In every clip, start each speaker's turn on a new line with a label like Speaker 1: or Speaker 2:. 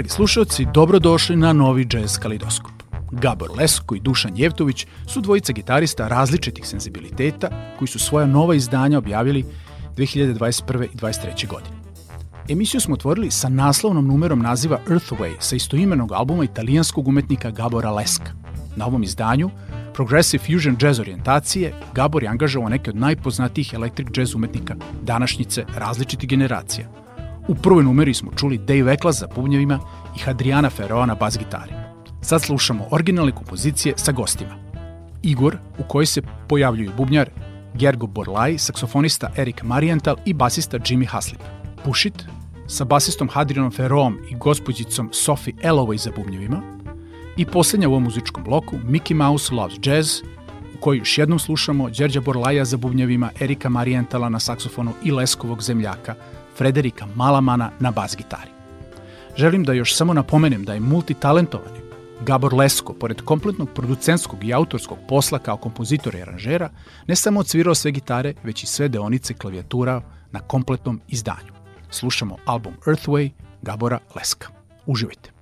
Speaker 1: Dragi slušalci, dobrodošli na novi jazz kalidoskop. Gabor Lesko i Dušan Jevtović su dvojica gitarista različitih senzibiliteta koji su svoja nova izdanja objavili 2021. i 2023. godine. Emisiju smo otvorili sa naslovnom numerom naziva Earthway sa istoimenog albuma italijanskog umetnika Gabora Leska. Na ovom izdanju, Progressive Fusion Jazz orijentacije, Gabor je angažovao neke od najpoznatijih electric jazz umetnika današnjice različitih generacija. U prvoj numeri smo čuli Dave Eklas za bubnjevima i Hadriana Ferroa na bas gitari. Sad slušamo originalne kompozicije sa gostima. Igor, u kojoj se pojavljuju bubnjar Gergo Borlai, saksofonista Erik Mariental i basista Jimmy Haslip. Pušit, sa basistom Hadrianom Ferroom i gospođicom Sophie Elovoj za bubnjevima, I poslednja u ovom muzičkom bloku, Mickey Mouse Loves Jazz, u kojoj još jednom slušamo Đerđa Borlaja za bubnjevima, Erika Marijentala na saksofonu i Leskovog zemljaka, Frederika Malamana na bas gitari. Želim da još samo napomenem da je multitalentovani Gabor Lesko, pored kompletnog producentskog i autorskog posla kao kompozitor i aranžera, ne samo odsvirao sve gitare, već i sve deonice klavijatura na kompletnom izdanju. Slušamo album Earthway Gabora Leska. Uživajte!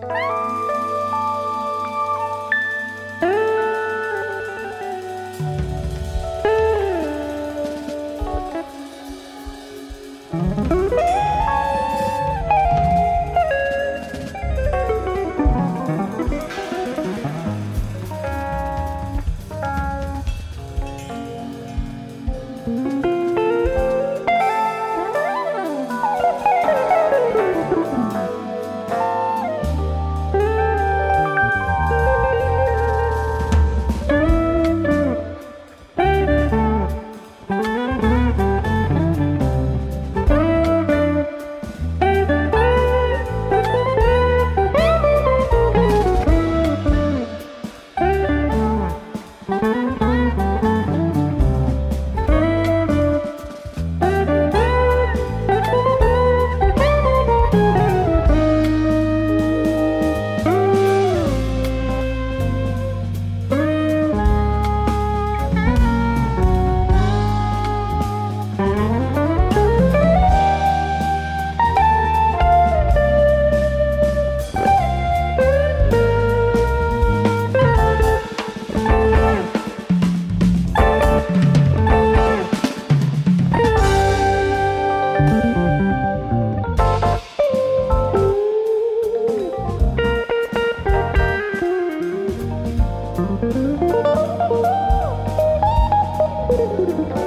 Speaker 1: Bye. thank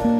Speaker 1: you.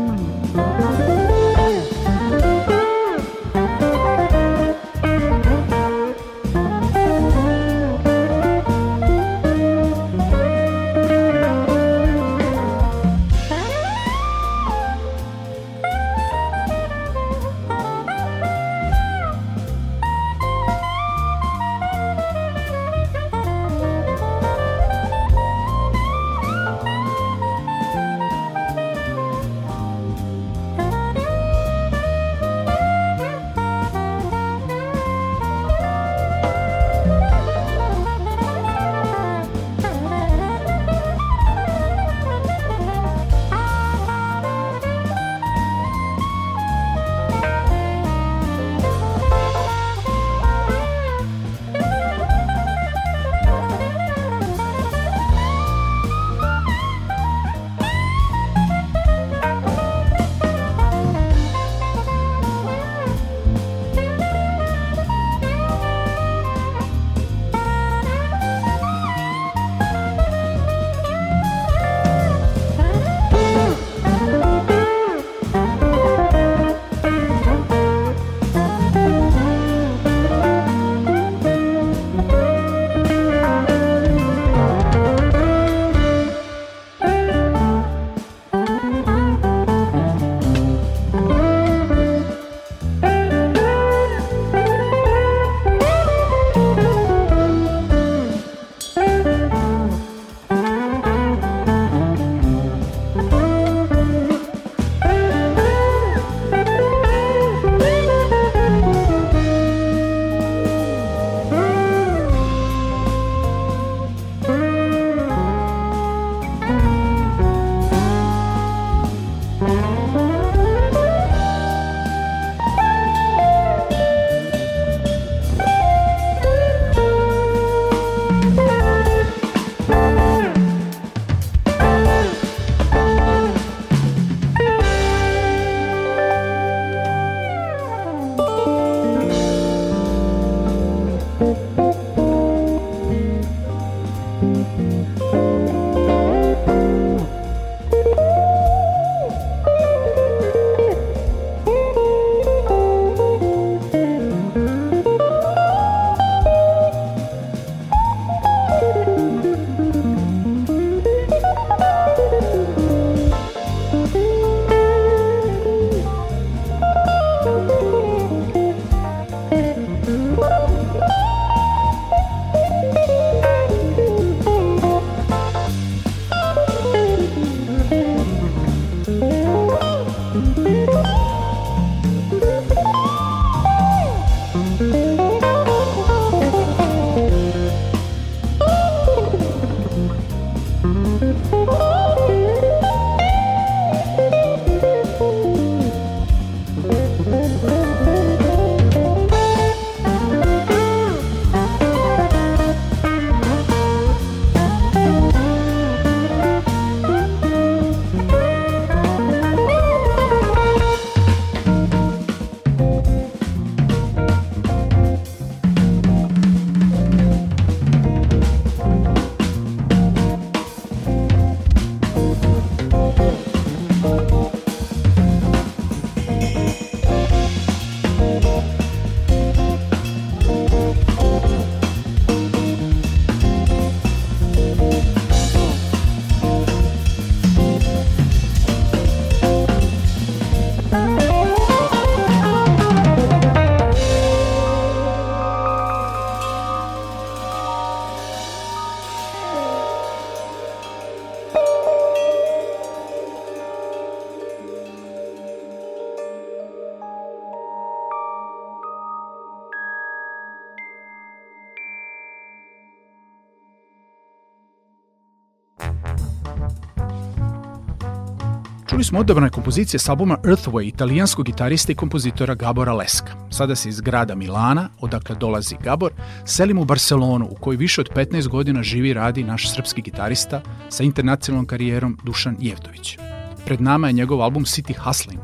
Speaker 1: Smo odabrane kompozicije s albuma Earthway italijanskog gitarista i kompozitora Gabora Leska. Sada se iz grada Milana, odakle dolazi Gabor, selimo u Barcelonu u kojoj više od 15 godina živi i radi naš srpski gitarista sa internacionalnom karijerom Dušan Jevtović. Pred nama je njegov album City Hustling,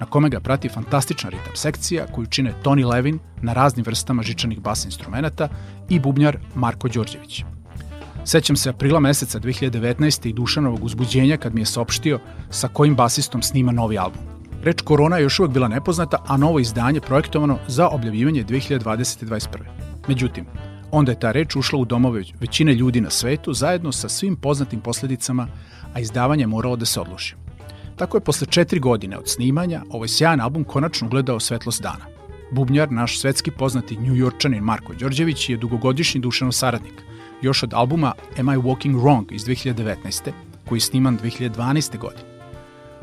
Speaker 1: na kome ga prati fantastična ritam sekcija koju čine Tony Levin na raznim vrstama žičanih bas instrumenta i bubnjar Marko Đorđević. Sećam se aprila meseca 2019. i Dušanovog uzbuđenja kad mi je saopštio sa kojim basistom snima novi album. Reč Korona je još uvek bila nepoznata, a novo izdanje projektovano za objavljivanje 2020-2021. Međutim, onda je ta reč ušla u domove većine ljudi na svetu zajedno sa svim poznatim posledicama, a izdavanje je moralo da se odloži. Tako je posle četiri godine od snimanja ovaj sjajan album konačno ugledao svetlost dana. Bubnjar, naš svetski poznati njujorčanin Marko Đorđević je dugogodišnji dušanov saradnik – još od albuma Am I Walking Wrong iz 2019. koji je sniman 2012. godine.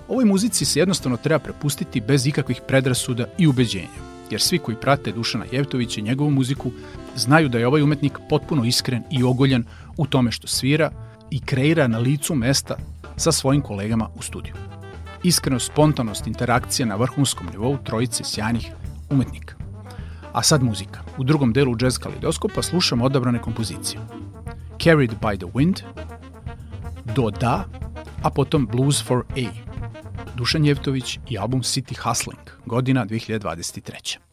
Speaker 1: Ovoj muzici se jednostavno treba prepustiti bez ikakvih predrasuda i ubeđenja, jer svi koji prate Dušana Jevtovića i njegovu muziku znaju da je ovaj umetnik potpuno iskren i ogoljan u tome što svira i kreira na licu mesta sa svojim kolegama u studiju. Iskrenost, spontanost, interakcija na vrhunskom nivou trojice sjajnih umetnika. A sad muzika. U drugom delu jazz kalidoskopa slušamo odabrane kompozicije. Carried by the Wind, Do Da, a potom Blues for A. Dušan Jevtović i album City Hustling, godina 2023.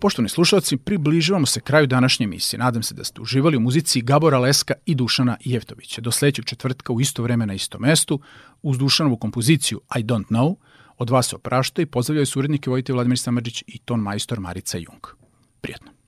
Speaker 1: Poštovni slušalci, približavamo se kraju današnje emisije. Nadam se da ste uživali u muzici Gabora Leska i Dušana Jevtovića. Do sledećeg četvrtka u isto vreme na istom mestu, uz Dušanovu kompoziciju I Don't Know, od vas se oprašta i pozdravljaju su urednike Vojte Vladimir Samadžić i ton majstor Marica Jung. Prijetno.